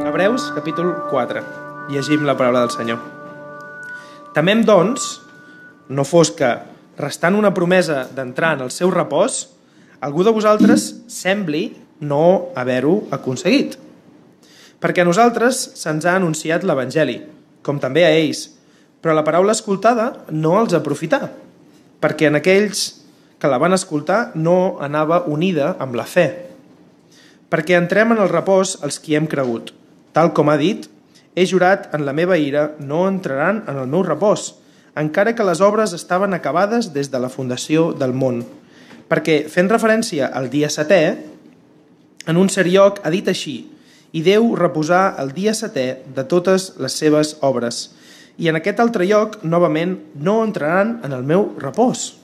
Hebreus, capítol 4. Llegim la paraula del Senyor. Temem, doncs, no fos que, restant una promesa d'entrar en el seu repòs, algú de vosaltres sembli no haver-ho aconseguit. Perquè a nosaltres se'ns ha anunciat l'Evangeli, com també a ells, però la paraula escoltada no els aprofità, perquè en aquells que la van escoltar no anava unida amb la fe. Perquè entrem en el repòs els qui hem cregut. Tal com ha dit, he jurat en la meva ira, no entraran en el meu repòs, encara que les obres estaven acabades des de la fundació del món. Perquè, fent referència al dia setè, en un cert lloc ha dit així, i Déu reposar el dia setè de totes les seves obres. I en aquest altre lloc, novament, no entraran en el meu repòs.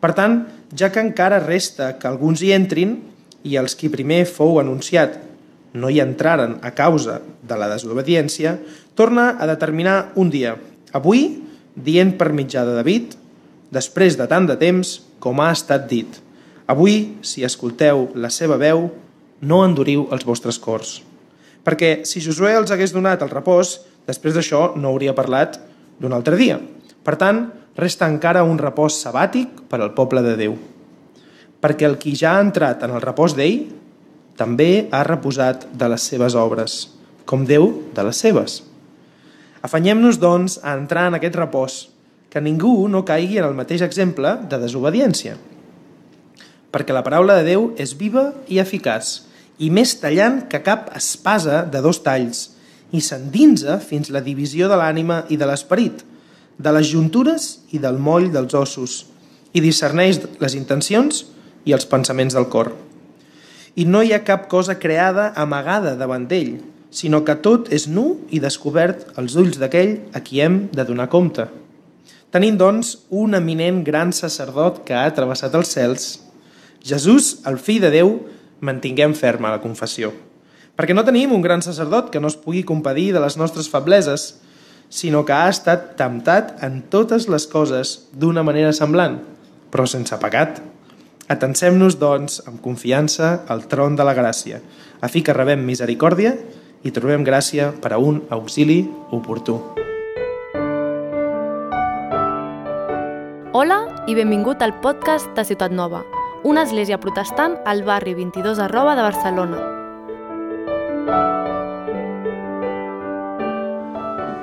Per tant, ja que encara resta que alguns hi entrin, i els qui primer fou anunciat no hi entraren a causa de la desobediència, torna a determinar un dia, avui, dient per mitjà de David, després de tant de temps com ha estat dit. Avui, si escolteu la seva veu, no enduriu els vostres cors. Perquè si Josué els hagués donat el repòs, després d'això no hauria parlat d'un altre dia. Per tant, resta encara un repòs sabàtic per al poble de Déu. Perquè el qui ja ha entrat en el repòs d'ell també ha reposat de les seves obres, com Déu de les seves. Afanyem-nos, doncs, a entrar en aquest repòs, que ningú no caigui en el mateix exemple de desobediència. Perquè la paraula de Déu és viva i eficaç, i més tallant que cap espasa de dos talls, i s'endinsa fins la divisió de l'ànima i de l'esperit, de les juntures i del moll dels ossos, i discerneix les intencions i els pensaments del cor i no hi ha cap cosa creada amagada davant d'ell, sinó que tot és nu i descobert als ulls d'aquell a qui hem de donar compte. Tenint, doncs, un eminent gran sacerdot que ha travessat els cels, Jesús, el fill de Déu, mantinguem ferma la confessió. Perquè no tenim un gran sacerdot que no es pugui compadir de les nostres febleses, sinó que ha estat temptat en totes les coses d'una manera semblant, però sense pecat. Atensem-nos, doncs, amb confiança al tron de la gràcia, a fi que rebem misericòrdia i trobem gràcia per a un auxili oportú. Hola i benvingut al podcast de Ciutat Nova, una església protestant al barri 22 arroba de Barcelona.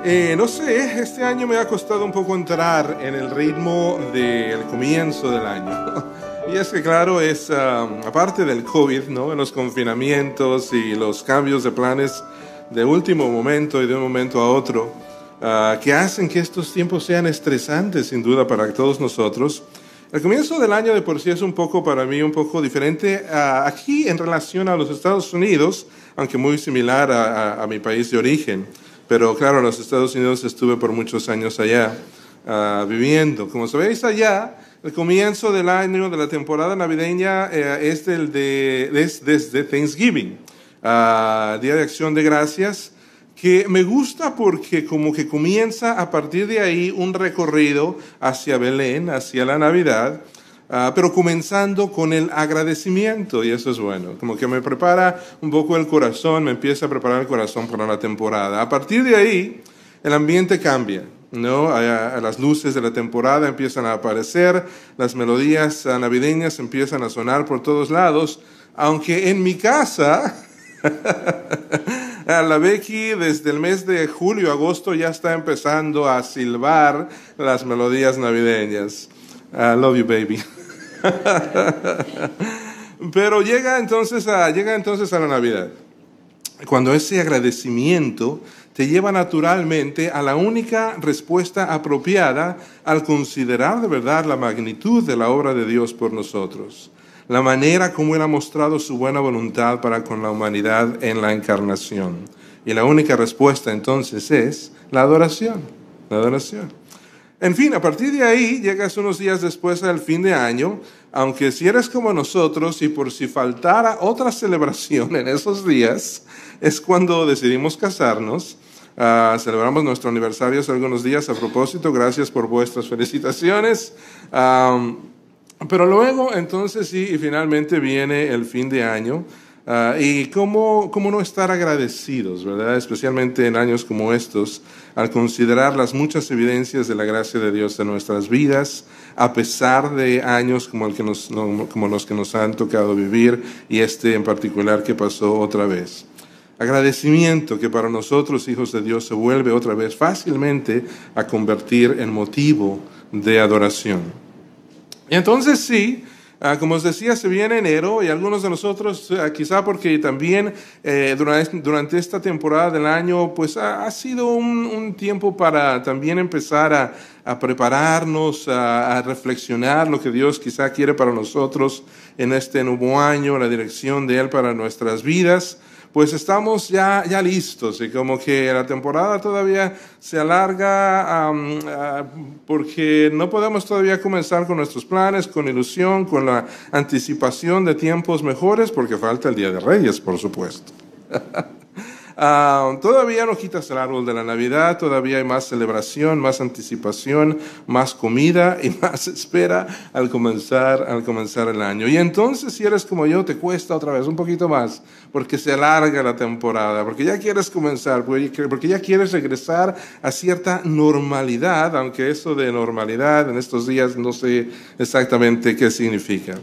Eh, no sé, este año me ha costado un poco entrar en el ritmo del comienzo del año. Y es que claro, es aparte del COVID, ¿no? los confinamientos y los cambios de planes de último momento y de un momento a otro, uh, que hacen que estos tiempos sean estresantes sin duda para todos nosotros. El comienzo del año de por sí es un poco para mí un poco diferente uh, aquí en relación a los Estados Unidos, aunque muy similar a, a, a, mi país de origen. Pero claro, en los Estados Unidos estuve por muchos años allá uh, viviendo. Como sabéis allá, el comienzo del año, de la temporada navideña, eh, es, del de, es desde Thanksgiving, uh, Día de Acción de Gracias, que me gusta porque como que comienza a partir de ahí un recorrido hacia Belén, hacia la Navidad, uh, pero comenzando con el agradecimiento, y eso es bueno, como que me prepara un poco el corazón, me empieza a preparar el corazón para la temporada. A partir de ahí, el ambiente cambia. ¿No? A, a, las luces de la temporada empiezan a aparecer, las melodías navideñas empiezan a sonar por todos lados, aunque en mi casa, la Becky desde el mes de julio, agosto ya está empezando a silbar las melodías navideñas. I love you, baby. Pero llega entonces, a, llega entonces a la Navidad, cuando ese agradecimiento te lleva naturalmente a la única respuesta apropiada al considerar de verdad la magnitud de la obra de Dios por nosotros, la manera como Él ha mostrado su buena voluntad para con la humanidad en la encarnación. Y la única respuesta entonces es la adoración, la adoración. En fin, a partir de ahí llegas unos días después al fin de año, aunque si eres como nosotros y por si faltara otra celebración en esos días, es cuando decidimos casarnos. Uh, celebramos nuestro aniversario hace algunos días a propósito. Gracias por vuestras felicitaciones. Pero luego, entonces sí, y finalmente viene el fin de año. Ah, y cómo, cómo no estar agradecidos, ¿verdad? Especialmente en años como estos, al considerar las muchas evidencias de la gracia de Dios en nuestras vidas, a pesar de años como, el que como los que nos han tocado vivir y este en particular que pasó otra vez. Agradecimiento que para nosotros, hijos de Dios, se vuelve otra vez fácilmente a convertir en motivo de adoración. Y entonces sí, Ah, como os decía, se viene enero y algunos de nosotros, ah, quizá porque también eh, durante, esta temporada del año, pues ha, sido un, tiempo para también empezar a, prepararnos, a, reflexionar lo que Dios quizá quiere para nosotros en este nuevo año, la dirección de Él para nuestras vidas pues estamos ya, ya listos y como que la temporada todavía se alarga ah, porque no podemos todavía comenzar con nuestros planes, con ilusión, con la anticipación de tiempos mejores porque falta el Día de Reyes, por supuesto. Ah, todavía no quitas el árbol de la Navidad, todavía hay más celebración, más anticipación, más comida y más espera al comenzar, al comenzar el año. Y entonces si eres como yo, te cuesta otra vez un poquito más porque se alarga la temporada, porque ya quieres comenzar, porque ya quieres regresar a cierta normalidad, aunque eso de normalidad en estos días no sé exactamente qué significa.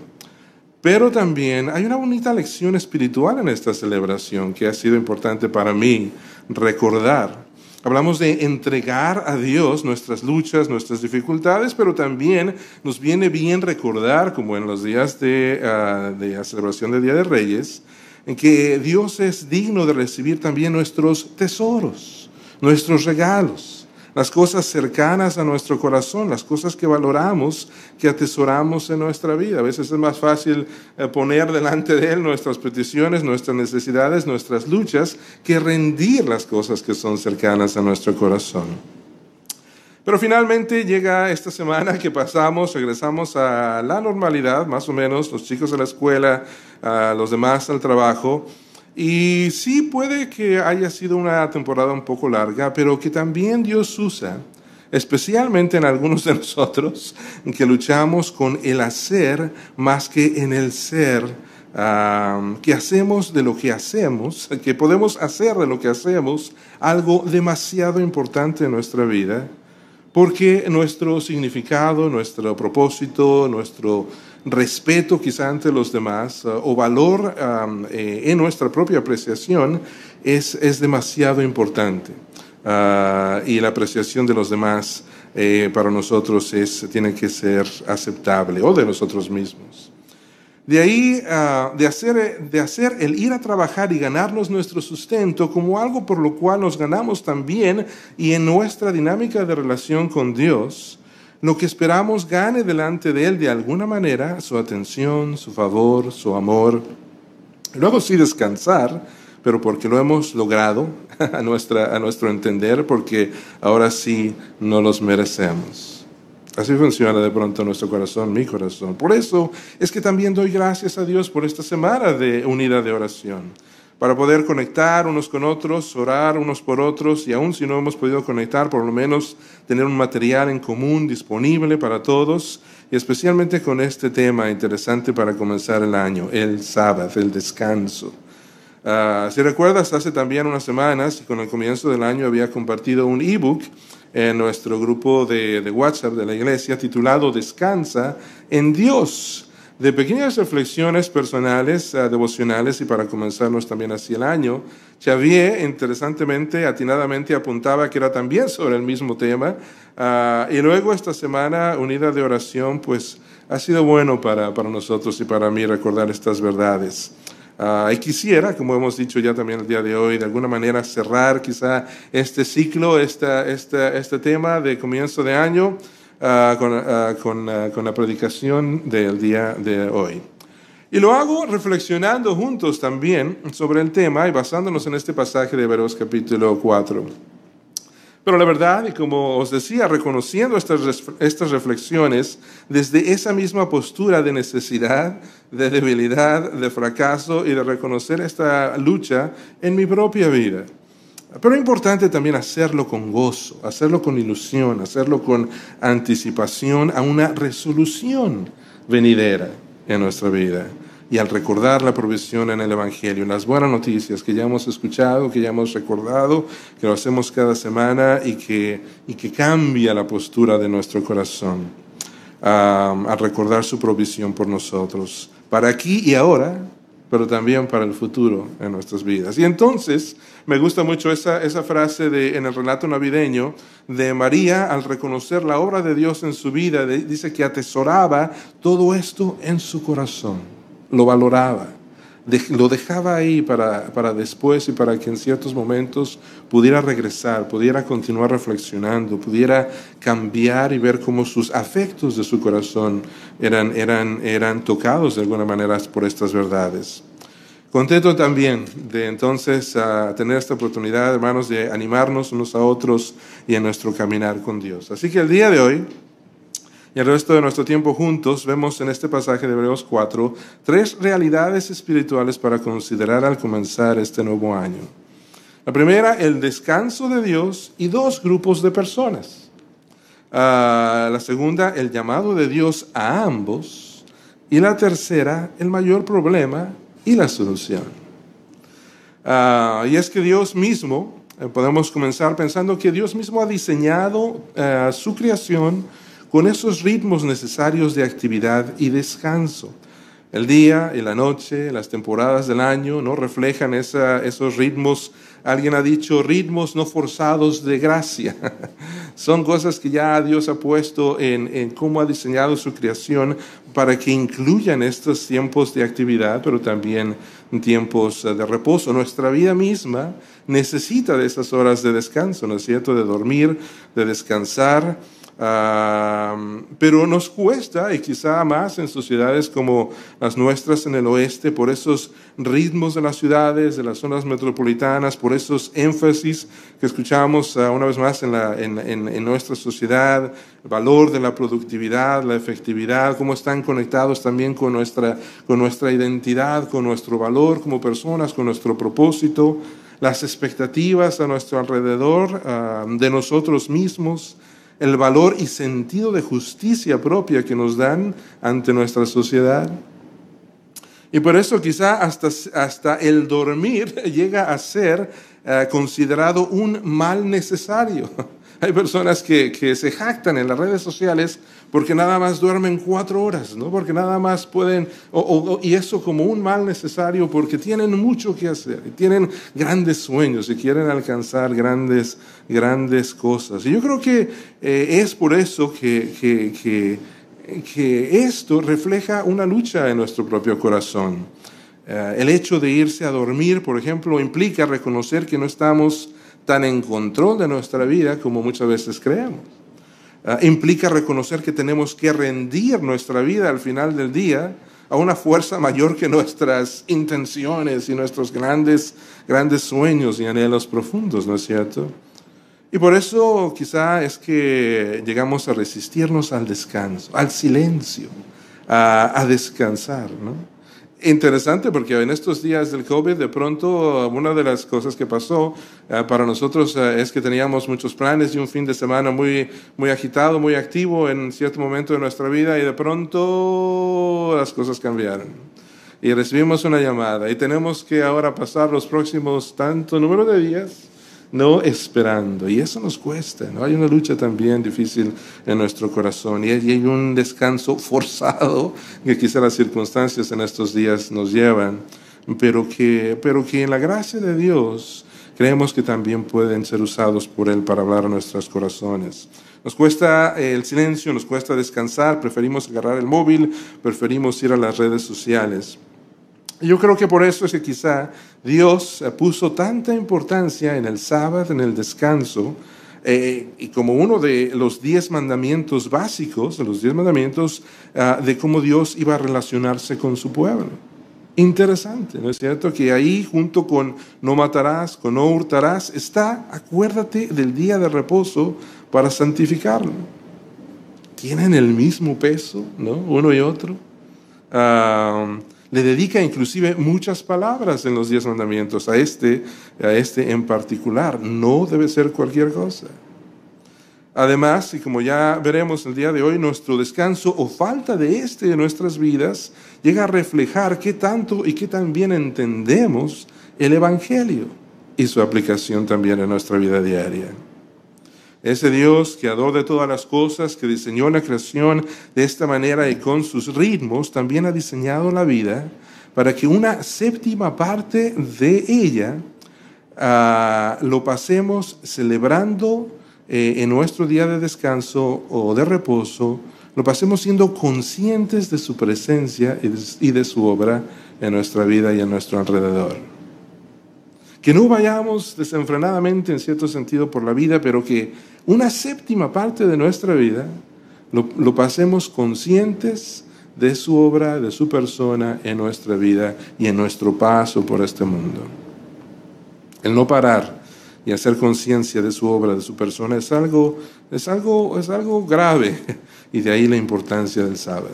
Pero también hay una bonita lección espiritual en esta celebración que ha sido importante para mí recordar. Hablamos de entregar a Dios nuestras luchas, nuestras dificultades, pero también nos viene bien recordar, como en los días de, ah, de la celebración del Día de Reyes, en que Dios es digno de recibir también nuestros tesoros, nuestros regalos las cosas cercanas a nuestro corazón, las cosas que valoramos, que atesoramos en nuestra vida. A veces es más fácil eh, poner delante de Él nuestras peticiones, nuestras necesidades, nuestras luchas, que rendir las cosas que son cercanas a nuestro corazón. Pero finalmente llega esta semana que pasamos, regresamos a la normalidad, más o menos, los chicos a la escuela, los demás al trabajo. Y sí puede que haya sido una temporada un poco larga, pero que también Dios usa, especialmente en algunos de nosotros, que luchamos con el hacer más que en el ser. que hacemos de lo que hacemos, que podemos hacer de lo que hacemos algo demasiado importante en nuestra vida, porque nuestro significado, nuestro propósito, nuestro respeto quizá ante los demás uh, o valor eh, en nuestra propia apreciación es, es demasiado importante. Uh, y la apreciación de los demás eh, para nosotros es, tiene que ser aceptable o de nosotros mismos. De ahí, uh, de, hacer, de hacer el ir a trabajar y ganarnos nuestro sustento como algo por lo cual nos ganamos también y en nuestra dinámica de relación con Dios, lo que esperamos gane delante de Él de alguna manera su atención, su favor, su amor. Luego sí descansar, pero porque lo hemos logrado a, nuestra, a nuestro entender, porque ahora sí no los merecemos. Así funciona de pronto nuestro corazón, mi corazón. Por eso es que también doy gracias a Dios por esta semana de unidad de oración para poder conectar unos con otros, orar unos por otros y aún si no hemos podido conectar, por lo menos tener un material en común disponible para todos y especialmente con este tema interesante para comenzar el año, el sábado, el descanso. Ah, si recuerdas, hace también unas semanas, con el comienzo del año, había compartido un ebook en nuestro grupo de, de WhatsApp de la iglesia titulado Descansa en Dios de pequeñas reflexiones personales, uh, devocionales y para comenzarnos también así el año. Xavier, interesantemente, atinadamente apuntaba que era también sobre el mismo tema. Uh, y luego esta semana, unida de oración, pues ha sido bueno para, para nosotros y para mí recordar estas verdades. Uh, y quisiera, como hemos dicho ya también el día de hoy, de alguna manera cerrar quizá este ciclo, esta, esta, este tema de comienzo de año Ah, con, ah, con, con la predicación del día de hoy. Y lo hago reflexionando juntos también sobre el tema y basándonos en este pasaje de Hebreos capítulo 4. Pero la verdad, y como os decía, reconociendo estas, estas reflexiones desde esa misma postura de necesidad, de debilidad, de fracaso y de reconocer esta lucha en mi propia vida. Pero es importante también hacerlo con gozo, hacerlo con ilusión, hacerlo con anticipación a una resolución venidera en nuestra vida. Y al recordar la provisión en el Evangelio, las buenas noticias que ya hemos escuchado, que ya hemos recordado, que lo hacemos cada semana y que, y que cambia la postura de nuestro corazón al recordar su provisión por nosotros, para aquí y ahora, pero también para el futuro en nuestras vidas. Y entonces me gusta mucho esa, esa frase de, en el relato navideño de María al reconocer la obra de Dios en su vida, dice que atesoraba todo esto en su corazón, lo valoraba, lo dejaba ahí para, para después y para que en ciertos momentos pudiera regresar, pudiera continuar reflexionando, pudiera cambiar y ver cómo sus afectos de su corazón eran, eran, eran tocados de alguna manera por estas verdades. Contento también de entonces tener esta oportunidad, hermanos, de animarnos unos a otros y en nuestro caminar con Dios. Así que el día de hoy y el resto de nuestro tiempo juntos vemos en este pasaje de Hebreos 4 tres realidades espirituales para considerar al comenzar este nuevo año. La primera, el descanso de Dios y dos grupos de personas. Ah, la segunda, el llamado de Dios a ambos. Y la tercera, el mayor problema y la solución. Ah, y es que Dios mismo, eh, podemos comenzar pensando que Dios mismo ha diseñado eh, su creación con esos ritmos necesarios de actividad y descanso. El día y la noche, las temporadas del año, ¿no? reflejan esos ritmos Alguien ha dicho ritmos no forzados de gracia. Son cosas que ya Dios ha puesto en, en, cómo ha diseñado su creación para que incluyan estos tiempos de actividad, pero también tiempos de reposo. Nuestra vida misma necesita de esas horas de descanso, ¿no es cierto? De dormir, de descansar pero nos cuesta, y quizá más en sociedades como las nuestras en el oeste, por esos ritmos de las ciudades, de las zonas metropolitanas, por esos énfasis que escuchamos ah, una vez más en, la, en, en, nuestra sociedad, el valor de la productividad, la efectividad, cómo están conectados también con nuestra, con nuestra identidad, con nuestro valor como personas, con nuestro propósito, las expectativas a nuestro alrededor de nosotros mismos el valor y sentido de justicia propia que nos dan ante nuestra sociedad. Y por eso quizá hasta, hasta el dormir llega a ser eh, considerado un mal necesario. Hay personas que, se jactan en las redes sociales porque nada más duermen cuatro horas, ¿no? porque nada más pueden, y eso como un mal necesario porque tienen mucho que hacer, y tienen grandes sueños y quieren alcanzar grandes, grandes cosas. Y yo creo que eh, es por eso que, esto refleja una lucha en nuestro propio corazón. Eh, el hecho de irse a dormir, por ejemplo, implica reconocer que no estamos tan en control de nuestra vida como muchas veces creemos. Ah, implica reconocer que tenemos que rendir nuestra vida al final del día a una fuerza mayor que nuestras intenciones y nuestros grandes, grandes sueños y anhelos profundos, ¿no es cierto? Y por eso quizá es que llegamos a resistirnos al descanso, al silencio, a, a descansar, ¿no? Interesante porque en estos días del COVID, de pronto, una de las cosas que pasó eh, para nosotros eh, es que teníamos muchos planes y un fin de semana muy, muy agitado, muy activo en cierto momento de nuestra vida y de pronto las cosas cambiaron. Y recibimos una llamada y tenemos que ahora pasar los próximos tanto número de días no esperando. Y eso nos cuesta, ¿no? Hay una lucha también difícil en nuestro corazón y hay un descanso forzado que quizá las circunstancias en estos días nos llevan, pero que, pero que en la gracia de Dios creemos que también pueden ser usados por Él para hablar a nuestros corazones. Nos cuesta el silencio, nos cuesta descansar, preferimos agarrar el móvil, preferimos ir a las redes sociales. Yo creo que por eso es que quizá Dios puso tanta importancia en el sábado, en el descanso, eh, y como uno de los diez mandamientos básicos, de los diez mandamientos ah, de cómo Dios iba a relacionarse con su pueblo. Interesante, ¿no es cierto? Que ahí junto con no matarás, con no hurtarás, está, acuérdate del día de reposo para santificarlo. Tienen el mismo peso, ¿no? Uno y otro. Ah, le dedica inclusive muchas palabras en los diez mandamientos, a este, a este en particular. No debe ser cualquier cosa. Además, y como ya veremos el día de hoy, nuestro descanso o falta de este en nuestras vidas llega a reflejar qué tanto y qué tan bien entendemos el Evangelio y su aplicación también en nuestra vida diaria. Ese Dios, creador de todas las cosas, que diseñó la creación de esta manera y con sus ritmos, también ha diseñado la vida para que una séptima parte de ella ah, lo pasemos celebrando eh, en nuestro día de descanso o de reposo, lo pasemos siendo conscientes de su presencia y de su obra en nuestra vida y en nuestro alrededor. Que no vayamos desenfrenadamente en cierto sentido por la vida, pero que una séptima parte de nuestra vida lo, lo pasemos conscientes de su obra, de su persona en nuestra vida y en nuestro paso por este mundo. El no parar y hacer conciencia de su obra, de su persona, es algo, es algo, es algo grave y de ahí la importancia del sábado.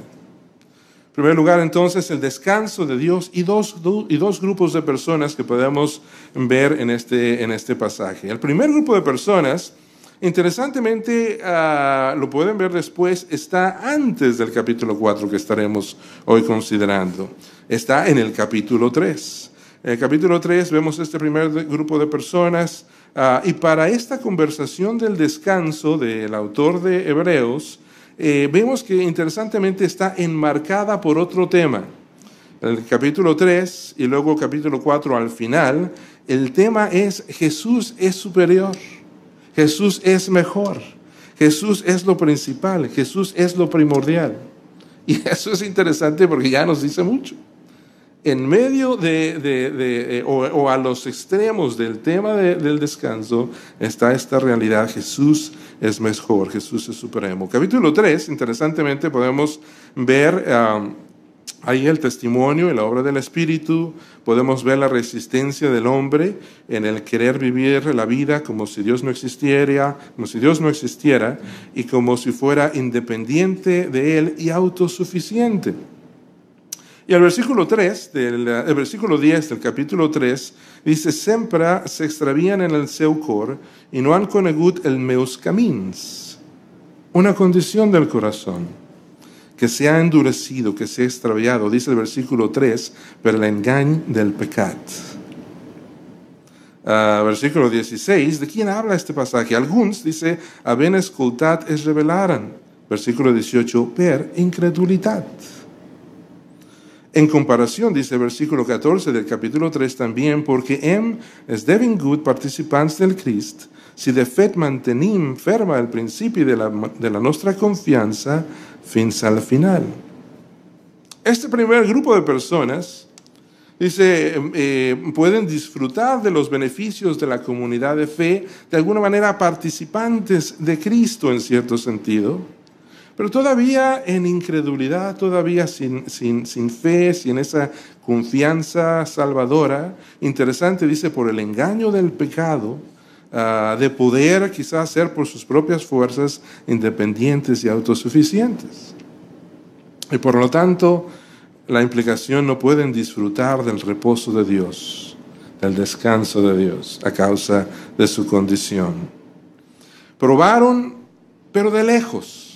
En primer lugar, entonces, el descanso de Dios y dos, y dos grupos de personas que podemos ver en este, en este pasaje. El primer grupo de personas, interesantemente, ah, lo pueden ver después, está antes del capítulo 4 que estaremos hoy considerando. Está en el capítulo 3. En el capítulo 3 vemos este primer grupo de personas ah, y para esta conversación del descanso del autor de Hebreos, eh, vemos que interesantemente está enmarcada por otro tema. El capítulo 3 y luego capítulo 4 al final, el tema es Jesús es superior, Jesús es mejor, Jesús es lo principal, Jesús es lo primordial. Y eso es interesante porque ya nos dice mucho. En medio de, de, o, a los extremos del tema del descanso está esta realidad, Jesús es mejor, Jesús es supremo. Capítulo 3, interesantemente podemos ver ahí el testimonio y la obra del Espíritu, podemos ver la resistencia del hombre en el querer vivir la vida como si Dios no existiera, como si Dios no existiera y como si fuera independiente de Él y autosuficiente. Y el versículo 3, del, el versículo 10 del capítulo 3, dice, Sempre se extravían en el seu cor y no han conegut el meus camins. Una condición del corazón que se ha endurecido, que se ha extraviado, dice el versículo 3, por el engaño del pecado. Uh, versículo 16, ¿de quién habla este pasaje? Algunos, dice, habían escultat es revelaran. Versículo 18, per incredulidad. En comparación, dice el versículo 14 del capítulo 3 también, porque hem es devin good participants del Christ, si de fet mantenim ferma el principio de la, de la nuestra confianza fins al final. Este primer grupo de personas, dice, eh, pueden disfrutar de los beneficios de la comunidad de fe, de alguna manera participantes de Cristo en cierto sentido, pero todavía en incredulidad, todavía sin, sin, sin fe, sin esa confianza salvadora, interesante, dice, por el engaño del pecado, ah, de poder quizás ser por sus propias fuerzas independientes y autosuficientes. Y por lo tanto, la implicación no pueden disfrutar del reposo de Dios, del descanso de Dios, a causa de su condición. Probaron, pero de lejos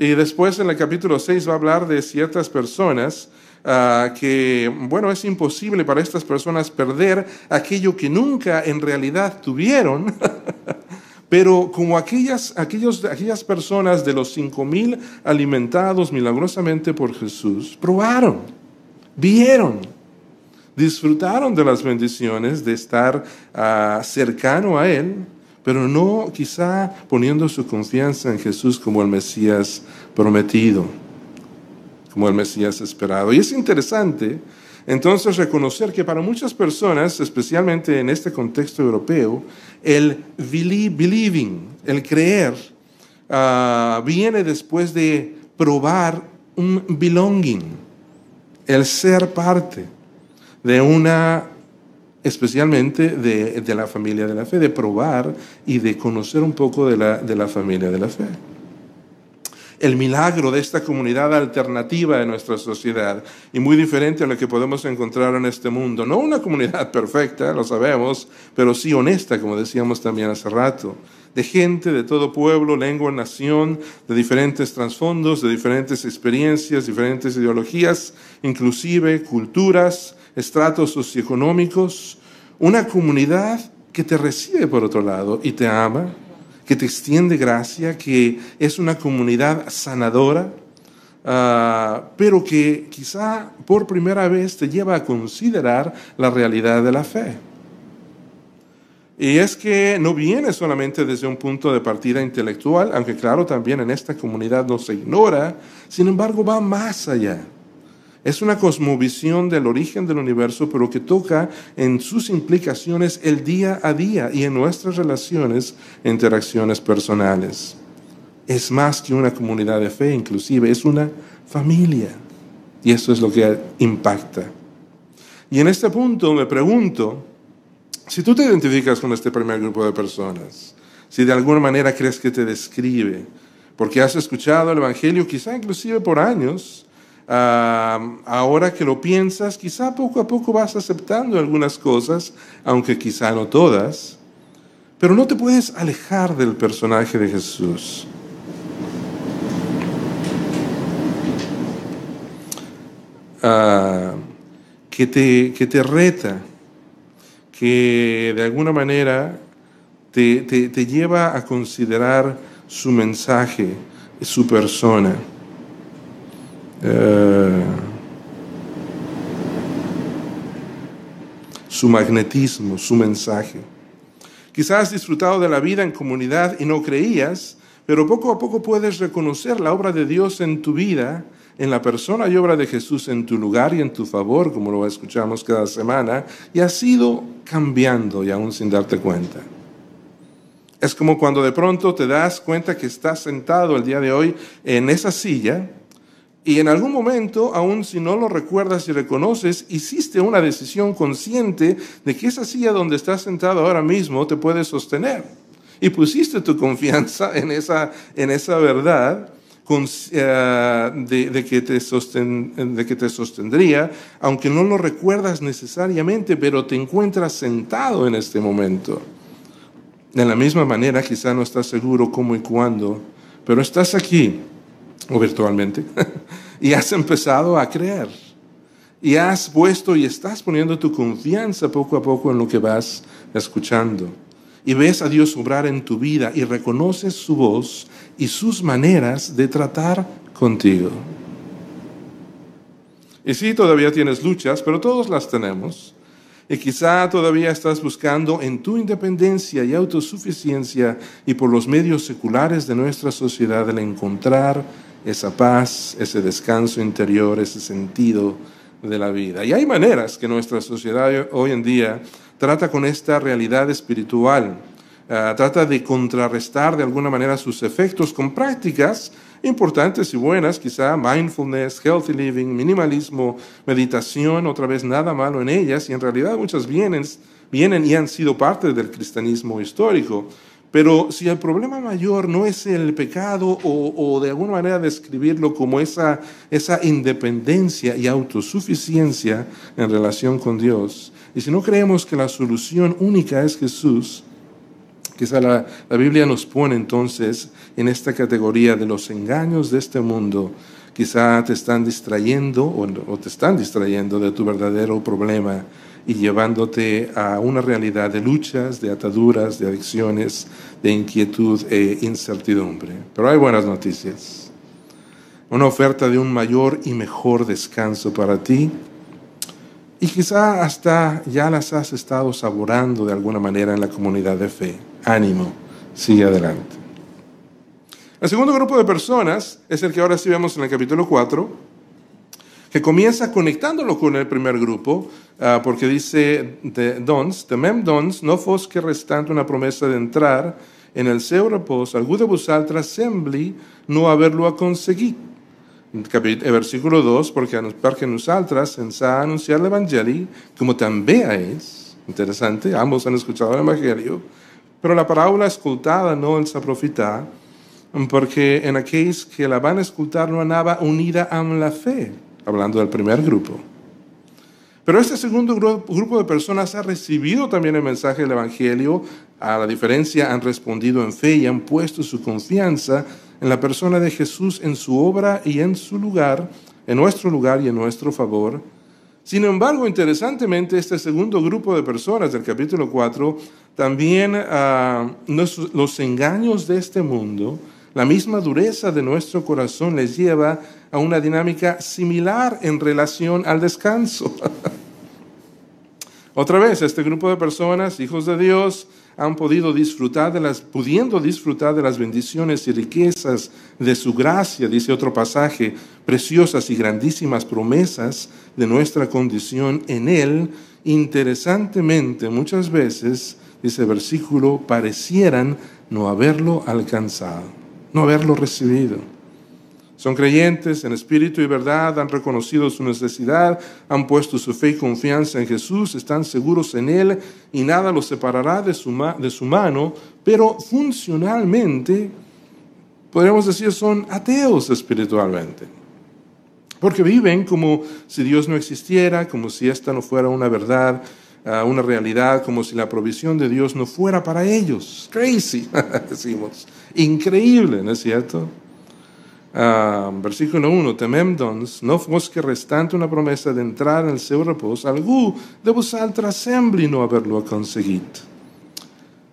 y después en el capítulo 6 va a hablar de ciertas personas ah, que, bueno, es imposible para estas personas perder aquello que nunca en realidad tuvieron. Pero como aquellas, aquellos, aquellas personas de los cinco mil alimentados milagrosamente por Jesús, probaron, vieron, disfrutaron de las bendiciones de estar uh, cercano a Él, pero no quizá poniendo su confianza en Jesús como el Mesías prometido, como el Mesías esperado. Y es interesante entonces reconocer que para muchas personas, especialmente en este contexto europeo, el believing, el creer, ah, viene después de probar un belonging, el ser parte de una especialmente de, la familia de la fe, de probar y de conocer un poco de la, de la familia de la fe. El milagro de esta comunidad alternativa de nuestra sociedad y muy diferente a lo que podemos encontrar en este mundo. No una comunidad perfecta, lo sabemos, pero sí honesta, como decíamos también hace rato, de gente de todo pueblo, lengua, nación, de diferentes trasfondos, de diferentes experiencias, diferentes ideologías, inclusive culturas, estratos socioeconómicos, una comunidad que te recibe por otro lado y te ama que te extiende gracia, que es una comunidad sanadora, ah, pero que quizá por primera vez te lleva a considerar la realidad de la fe. Y es que no viene solamente desde un punto de partida intelectual, aunque claro, también en esta comunidad no se ignora, sin embargo va más allá. Es una cosmovisión del origen del universo, pero que toca en sus implicaciones el día a día y en nuestras relaciones e interacciones personales. Es más que una comunidad de fe, inclusive es una familia. Y eso es lo que impacta. Y en este punto me pregunto, si tú te identificas con este primer grupo de personas, si de alguna manera crees que te describe, porque has escuchado el Evangelio quizá inclusive por años, ahora que lo piensas, quizá poco a poco vas aceptando algunas cosas, aunque quizá no todas, pero no te puedes alejar del personaje de Jesús. Que, te, que te reta, que de alguna manera te, te, te lleva a considerar su mensaje, su persona. Eh, su magnetismo, su mensaje. Quizás has disfrutado de la vida en comunidad y no creías, pero poco a poco puedes reconocer la obra de Dios en tu vida, en la persona y obra de Jesús en tu lugar y en tu favor, como lo escuchamos cada semana, y has ido cambiando y aún sin darte cuenta. Es como cuando de pronto te das cuenta que estás sentado el día de hoy en esa silla y en algún momento, aun si no lo recuerdas y reconoces, hiciste una decisión consciente de que esa silla donde estás sentado ahora mismo te puede sostener. Y pusiste tu confianza en esa, en esa verdad eh, de, que te de que te sostendría, aunque no lo recuerdas necesariamente, pero te encuentras sentado en este momento. De la misma manera, quizá no estás seguro cómo y cuándo, pero estás aquí o virtualmente, y has empezado a creer. Y has puesto y estás poniendo tu confianza poco a poco en lo que vas escuchando. Y ves a Dios obrar en tu vida y reconoces su voz y sus maneras de tratar contigo. Y sí, todavía tienes luchas, pero todos las tenemos. Y quizá todavía estás buscando en tu independencia y autosuficiencia y por los medios seculares de nuestra sociedad el encontrar esa paz, ese descanso interior, ese sentido de la vida. Y hay maneras que nuestra sociedad hoy en día trata con esta realidad espiritual, ah, trata de contrarrestar de alguna manera sus efectos con prácticas importantes y buenas, quizá mindfulness, healthy living, minimalismo, meditación, otra vez nada malo en ellas, y en realidad muchas vienen, vienen y han sido parte del cristianismo histórico. Pero si el problema mayor no es el pecado o, de alguna manera describirlo como esa, esa independencia y autosuficiencia en relación con Dios, y si no creemos que la solución única es Jesús, quizá la, la Biblia nos pone entonces en esta categoría de los engaños de este mundo, quizá te están distrayendo o te están distrayendo de tu verdadero problema y llevándote a una realidad de luchas, de ataduras, de adicciones, de inquietud e incertidumbre. Pero hay buenas noticias. Una oferta de un mayor y mejor descanso para ti. Y quizá hasta ya las has estado saborando de alguna manera en la comunidad de fe. Ánimo, sigue adelante. El segundo grupo de personas es el que ahora sí vemos en el capítulo 4 que comienza conectándolo con el primer grupo, uh, porque dice, de dons, temem dons, no fos que restante una promesa de entrar en el seu repòs, algú de vosaltres sembli no haver-lo aconseguit. Versículo 2, perquè, perquè nosaltres, sense anunciar l'Evangeli, com també a ells, ambos han escuchado el Evangelio, pero la parábola escoltada no els aprofità, porque en aquellos que la van a escuchar no andaba unida a la fe, hablando del primer grupo. Pero este segundo grupo de personas ha recibido también el mensaje del Evangelio, a la diferencia han respondido en fe y han puesto su confianza en la persona de Jesús, en su obra y en su lugar, en nuestro lugar y en nuestro favor. Sin embargo, interesantemente, este segundo grupo de personas del capítulo 4, también ah, los engaños de este mundo, la misma dureza de nuestro corazón les lleva a una dinámica similar en relación al descanso. Otra vez, este grupo de personas, hijos de Dios, han podido disfrutar de las, pudiendo disfrutar de las bendiciones y riquezas de su gracia, dice otro pasaje, preciosas y grandísimas promesas de nuestra condición en Él, interesantemente muchas veces, dice versículo, parecieran no haberlo alcanzado, no haberlo recibido. Son creyentes en espíritu y verdad, han reconocido su necesidad, han puesto su fe y confianza en Jesús, están seguros en Él y nada los separará de su, mano, pero funcionalmente, podríamos decir, son ateos espiritualmente. Porque viven como si Dios no existiera, como si esta no fuera una verdad, ah, una realidad, como si la provisión de Dios no fuera para ellos. Crazy, decimos. Increíble, ¿no es cierto? Uh, versículo 1, temem doncs, no fos que restante una promesa de entrar en el seu repòs, algú de vosaltres sembli no haberlo conseguido.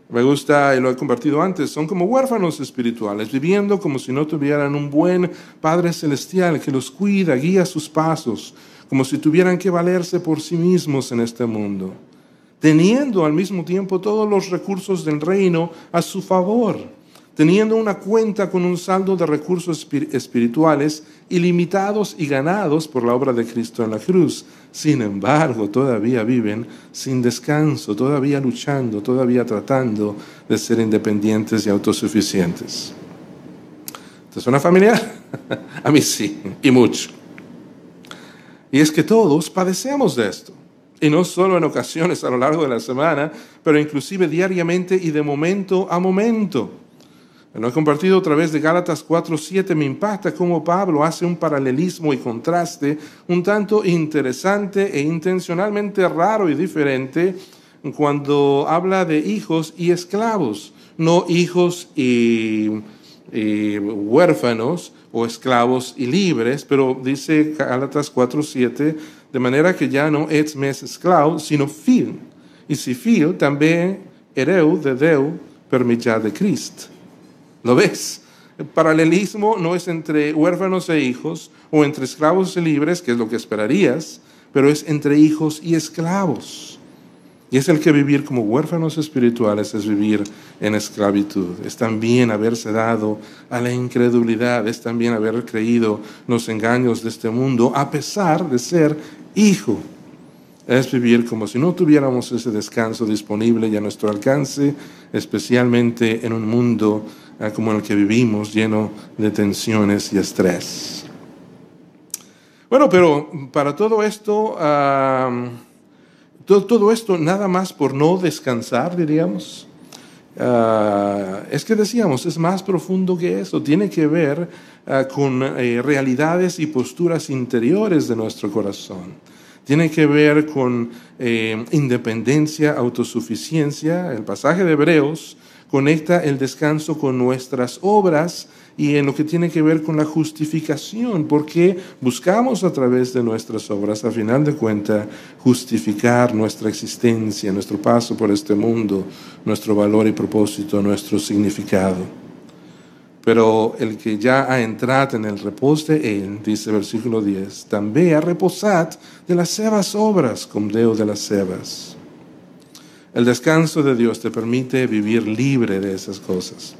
Me gusta, y lo he compartido antes, son como huérfanos espirituales, viviendo como si no tuvieran un buen Padre Celestial que los cuida, guía sus pasos, como si tuvieran que valerse por sí mismos en este mundo, teniendo al mismo tiempo todos los recursos del reino a su favor teniendo una cuenta con un saldo de recursos espirituales ilimitados y ganados por la obra de Cristo en la cruz. Sin embargo, todavía viven sin descanso, todavía luchando, todavía tratando de ser independientes y autosuficientes. ¿Te suena familiar? A mí sí, y mucho. Y es que todos padecemos de esto. Y no solo en ocasiones a lo largo de la semana, pero inclusive diariamente y de momento a momento. Lo he compartido a través de Gálatas 4.7. Me impacta cómo Pablo hace un paralelismo y contraste un tanto interesante e intencionalmente raro y diferente cuando habla de hijos y esclavos, no hijos y, huérfanos o esclavos y libres, pero dice Gálatas 4.7, de manera que ya no es mes esclavo, sino fil. Y si fil, también hereu de Deu per de Cristo. ¿Lo ves? El paralelismo no es entre huérfanos e hijos o entre esclavos y libres, que es lo que esperarías, pero es entre hijos y esclavos. Y es el que vivir como huérfanos espirituales es vivir en esclavitud. Es también haberse dado a la incredulidad, es también haber creído los engaños de este mundo, a pesar de ser hijo. Es vivir como si no tuviéramos ese descanso disponible y a nuestro alcance, especialmente en un mundo como el que vivimos, lleno de tensiones y estrés. Bueno, pero para todo esto, todo, esto nada más por no descansar, diríamos. Ah, es que decíamos, es más profundo que eso, tiene que ver ah, con eh, realidades y posturas interiores de nuestro corazón. Tiene que ver con eh, independencia, autosuficiencia. El pasaje de Hebreos conecta el descanso con nuestras obras y en lo que tiene que ver con la justificación, porque buscamos a través de nuestras obras, a final de cuentas, justificar nuestra existencia, nuestro paso por este mundo, nuestro valor y propósito, nuestro significado. Pero el que ya ha entrado en el reposo de él, dice versículo 10, también ha reposado de las sebas obras, como Dios de las sebas. El descanso de Dios te permite vivir libre de esas cosas.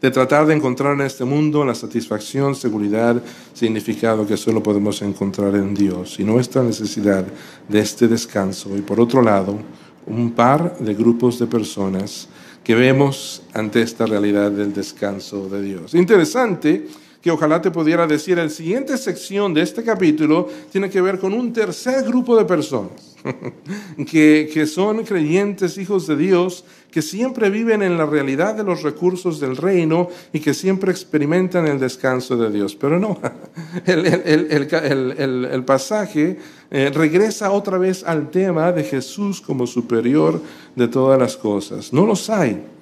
De tratar de encontrar en este mundo la satisfacción, seguridad, significado que solo podemos encontrar en Dios y nuestra necesidad de este descanso. Y por otro lado, un par de grupos de personas que vemos ante esta realidad del descanso de Dios. Interesante que ojalá te pudiera decir, la siguiente sección de este capítulo tiene que ver con un tercer grupo de personas, que, que son creyentes, hijos de Dios, que siempre viven en la realidad de los recursos del reino y que siempre experimentan el descanso de Dios. Pero no, el, el, el pasaje eh, regresa otra vez al tema de Jesús como superior de todas las cosas. No los hay.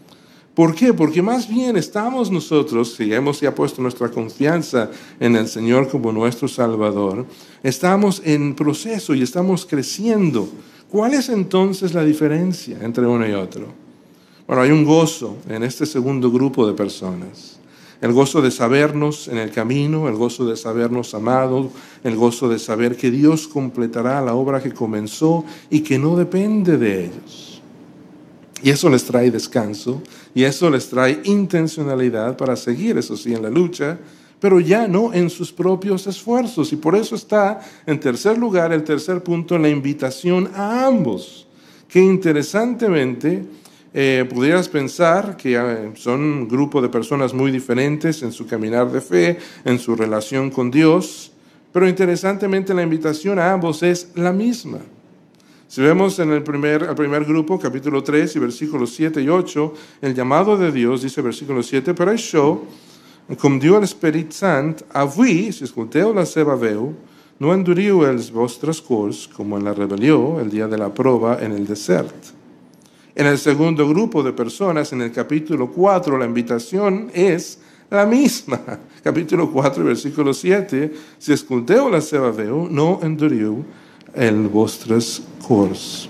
¿Por qué? Porque más bien estamos nosotros, si hemos ya puesto nuestra confianza en el Señor como nuestro Salvador, estamos en proceso y estamos creciendo. ¿Cuál es entonces la diferencia entre uno y otro? Bueno, hay un gozo en este segundo grupo de personas. El gozo de sabernos en el camino, el gozo de sabernos amados, el gozo de saber que Dios completará la obra que comenzó y que no depende de ellos. Y eso les trae descanso y eso les trae intencionalidad para seguir, eso sí, en la lucha, pero ya no en sus propios esfuerzos. Y por eso está en tercer lugar, el tercer punto, la invitación a ambos, que interesantemente eh, pudieras pensar que eh, son un grupo de personas muy diferentes en su caminar de fe, en su relación con Dios, pero interesantemente la invitación a ambos es la misma. Si vemos en el primer, el primer grupo, capítulo 3 y versículos 7 y 8, el llamado de Dios, dice versículo 7, però això, com diu l'Esperit Sant, avui, si escolteu la seva veu, no enduriu els vostres cors com en la rebelió, el dia de la prova en el desert. En el segundo grupo de personas, en el capítulo 4, la invitación es la misma. Capítulo 4, versículo 7, si escolteu la seva veu, no enduriu el vostres cors.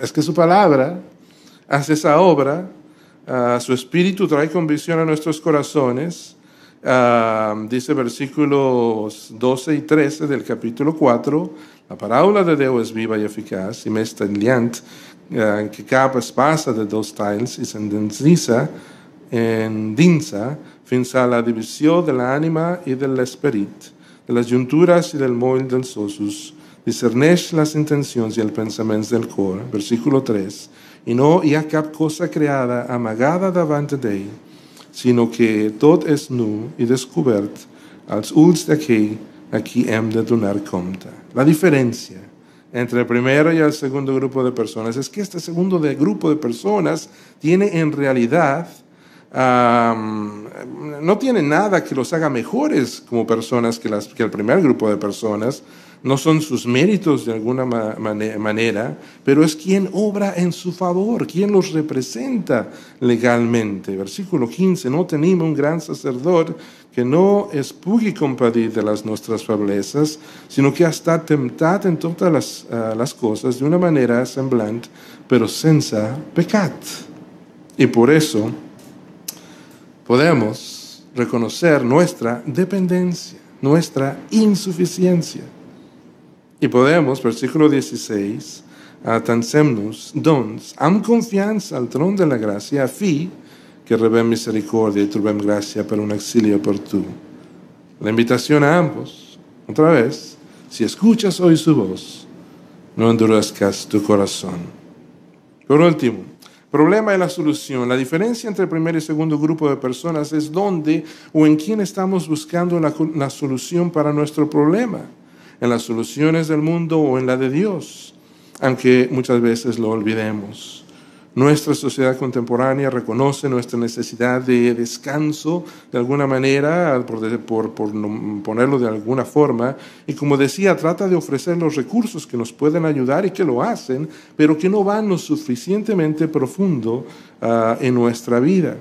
Es que su palabra hace esa obra, uh, su espíritu trae convicción a nuestros corazones, uh, dice versículos 12 y 13 del capítulo 4, la parábola de Dios es viva y eficaz y me está uh, que cada espasa de dos tiles y se endinsa, fins a la división de la ánima y del espíritu, de las junturas y del moll dels ossos, discerneix las intencions i els pensaments del cor, versículo 3, i no hi ha cap cosa creada amagada davant d'ell, sinó que tot és nu i descobert als ulls d'aquell a qui hem de donar compte. La diferència entre el primero y el segundo grupo de personas es que este segundo de grupo de personas tiene en realidad um, no tiene nada que los haga mejores como personas que, las, que el primer grupo de personas, no son sus méritos de alguna manera, pero es quien obra en su favor, quien los representa legalmente. Versículo 15, no tenemos un gran sacerdote que no es pugui compadir de las nuestras fableces, sino que está tentado en todas las, uh, las cosas de una manera semblante, pero senza pecat. Y por eso podemos reconocer nuestra dependencia, nuestra insuficiencia. Y podemos, versículo 16, atancem-nos, doncs, amb confiança al tron de la gràcia, a fi que rebem misericordia y trobem gràcia per un auxilio tu. La invitación a ambos, otra vez, si escuchas hoy su voz, no endurezcas tu corazón. Por último, problema y la solución. La diferencia entre el primer y segundo grupo de personas es dónde o en quién estamos buscando la, la solución para nuestro problema en las soluciones del mundo o en la de Dios, aunque muchas veces lo olvidemos. Nuestra sociedad contemporánea reconoce nuestra necesidad de descanso de alguna manera, por, ponerlo de alguna forma, y como decía, trata de ofrecer los recursos que nos pueden ayudar y que lo hacen, pero que no van lo suficientemente profundo uh, en nuestra vida.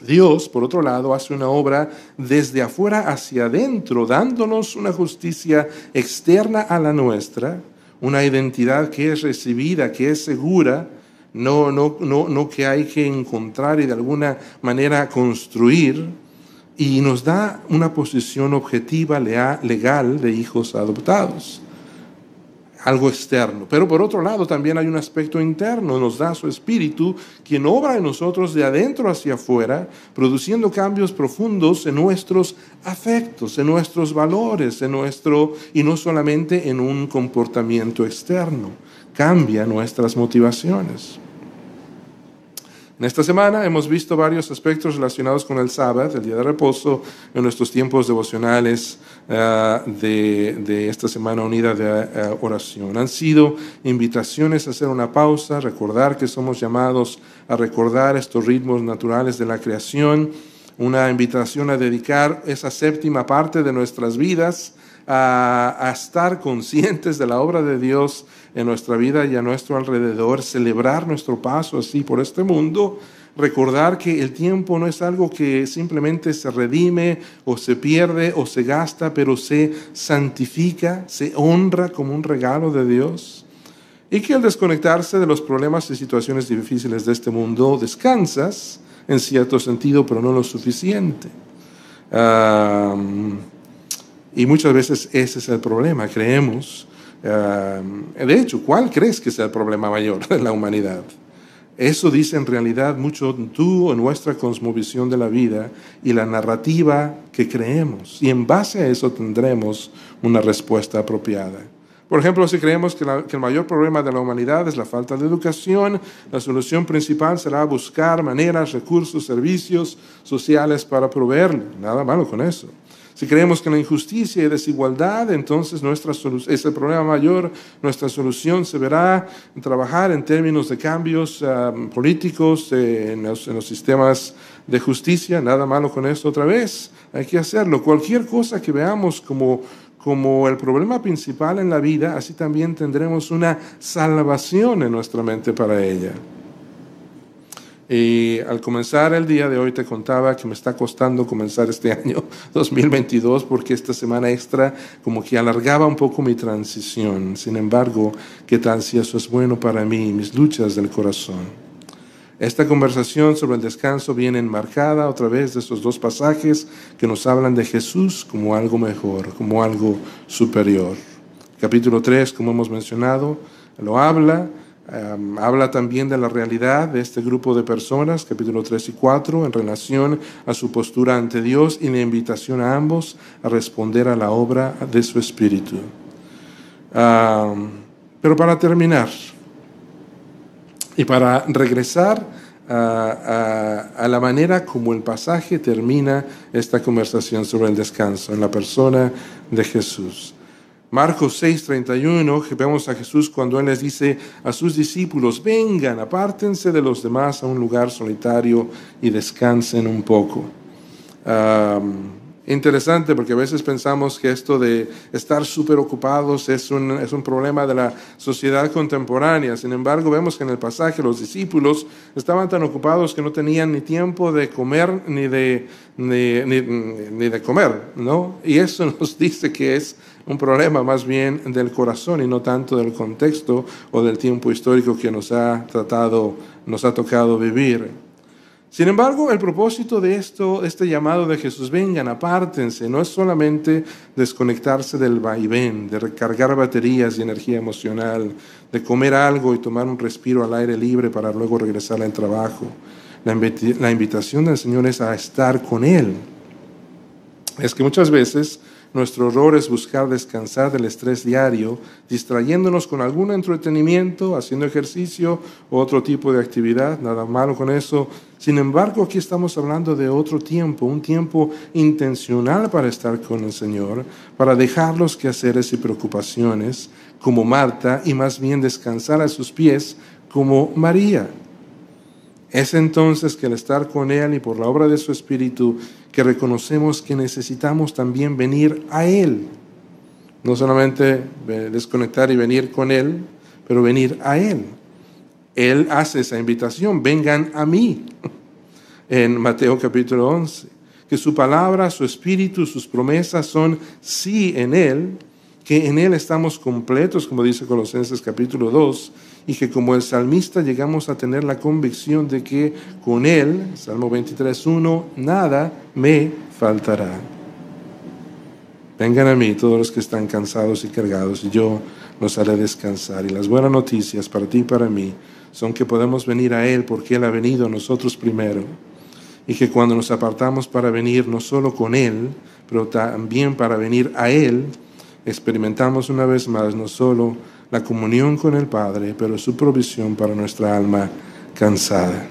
Dios, por otro lado, hace una obra desde afuera hacia adentro, dándonos una justicia externa a la nuestra, una identidad que es recibida, que es segura, no, no, no, no que hay que encontrar y de alguna manera construir, y nos da una posición objetiva, legal de hijos adoptados algo externo. Pero por otro lado también hay un aspecto interno, nos da su espíritu, quien obra en nosotros de adentro hacia afuera, produciendo cambios profundos en nuestros afectos, en nuestros valores, en nuestro y no solamente en un comportamiento externo. Cambia nuestras motivaciones. En esta semana hemos visto varios aspectos relacionados con el sábado, el día de reposo, en nuestros tiempos devocionales eh, de, esta semana unida de eh, oración. Han sido invitaciones a hacer una pausa, recordar que somos llamados a recordar estos ritmos naturales de la creación, una invitación a dedicar esa séptima parte de nuestras vidas a, estar conscientes de la obra de Dios en nuestra vida y a nuestro alrededor, celebrar nuestro paso así por este mundo, recordar que el tiempo no es algo que simplemente se redime o se pierde o se gasta, pero se santifica, se honra como un regalo de Dios. Y que al desconectarse de los problemas y situaciones difíciles de este mundo, descansas en cierto sentido, pero no lo suficiente. Y muchas veces ese es el problema, creemos. Eh, de hecho, ¿cuál crees que es el problema mayor de la humanidad? Eso dice en realidad mucho tú en nuestra cosmovisión de la vida y la narrativa que creemos. Y en base a eso tendremos una respuesta apropiada. Por ejemplo, si creemos que, que, el mayor problema de la humanidad es la falta de educación, la solución principal será buscar maneras, recursos, servicios sociales para proveerlo. Nada malo con eso. Si creemos que la injusticia y desigualdad, entonces nuestra es el problema mayor, nuestra solución se verá en trabajar en términos de cambios políticos en, los, en los sistemas de justicia. Nada malo con eso otra vez. Hay que hacerlo. Cualquier cosa que veamos como como el problema principal en la vida, así también tendremos una salvación en nuestra mente para ella. Y al comenzar el día de hoy te contaba que me está costando comenzar este año 2022 porque esta semana extra como que alargaba un poco mi transición. Sin embargo, ¿qué tal si eso es bueno para mí y mis luchas del corazón? Esta conversación sobre el descanso viene enmarcada otra vez de estos dos pasajes que nos hablan de Jesús como algo mejor, como algo superior. Capítulo 3, como hemos mencionado, lo habla habla también de la realidad de este grupo de personas, capítulo 3 y 4, en relación a su postura ante Dios y la invitación a ambos a responder a la obra de su Espíritu. pero para terminar y para regresar a, la manera como el pasaje termina esta conversación sobre el descanso en la persona de Jesús. Marcos 6:31, vemos a Jesús cuando Él les dice a sus discípulos, vengan, apártense de los demás a un lugar solitario y descansen un poco. interesante porque a veces pensamos que esto de estar súper ocupados es un, es un problema de la sociedad contemporánea. Sin embargo, vemos que en el pasaje los discípulos estaban tan ocupados que no tenían ni tiempo de comer ni de, ni, de comer, ¿no? Y eso nos dice que es un problema más bien del corazón y no tanto del contexto o del tiempo histórico que nos ha tratado, nos ha tocado vivir. Sin embargo, el propósito de esto, este llamado de Jesús, vengan, apártense, no es solamente desconectarse del vaivén, de recargar baterías y energía emocional, de comer algo y tomar un respiro al aire libre para luego regresar al trabajo. La invitación del Señor es a estar con Él. Es que muchas veces nuestro error es buscar descansar del estrés diario, distrayéndonos con algún entretenimiento, haciendo ejercicio o otro tipo de actividad, nada malo con eso. Sin embargo, aquí estamos hablando de otro tiempo, un tiempo intencional para estar con el Señor, para dejar los quehaceres y preocupaciones como Marta y más bien descansar a sus pies como María. Es entonces que al estar con Él y por la obra de su Espíritu, que reconocemos que necesitamos también venir a Él. No solamente desconectar y venir con Él, pero venir a Él. Él hace esa invitación, vengan a mí, en Mateo capítulo 11. Que su palabra, su espíritu, sus promesas son sí en Él, que en Él estamos completos, como dice Colosenses capítulo 2, y que como el salmista llegamos a tener la convicción de que con Él, Salmo 23.1, nada me faltará. Vengan a mí todos los que están cansados y cargados, y yo los haré descansar. Y las buenas noticias para ti y para mí son que podemos venir a Él porque Él ha venido a nosotros primero. Y que cuando nos apartamos para venir no solo con Él, pero también para venir a Él, experimentamos una vez más no solo la comunión con el Padre, pero su provisión para nuestra alma cansada.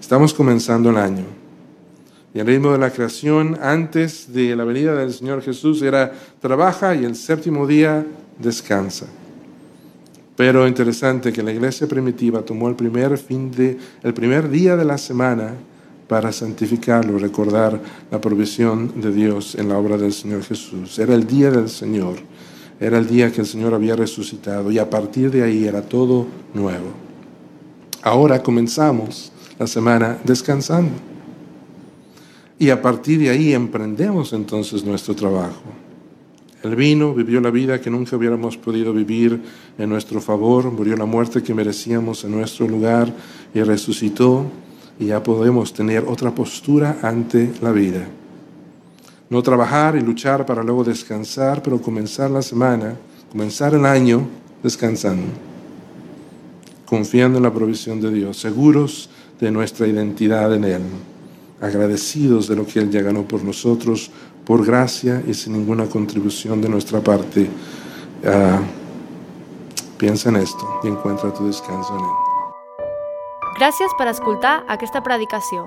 Estamos comenzando el año. Y el ritmo de la creación antes de la venida del Señor Jesús era trabaja y el séptimo día descansa. Pero interesante que la iglesia primitiva tomó el primer, fin de, el primer día de la semana para santificarlo, recordar la provisión de Dios en la obra del Señor Jesús. Era el día del Señor, era el día que el Señor había resucitado y a partir de ahí era todo nuevo. Ahora comenzamos la semana descansando y a partir de ahí emprendemos entonces nuestro trabajo. Él vino, vivió la vida que nunca hubiéramos podido vivir en nuestro favor, murió la muerte que merecíamos en nuestro lugar y resucitó y ya podemos tener otra postura ante la vida. No trabajar y luchar para luego descansar, pero comenzar la semana, comenzar el año descansando, confiando en la provisión de Dios, seguros de nuestra identidad en Él, agradecidos de lo que Él ya ganó por nosotros, por gracia y sin ninguna contribución de nuestra parte. Uh, piensa en esto y encuentra tu descanso en Él. Gràcies per escoltar aquesta predicació.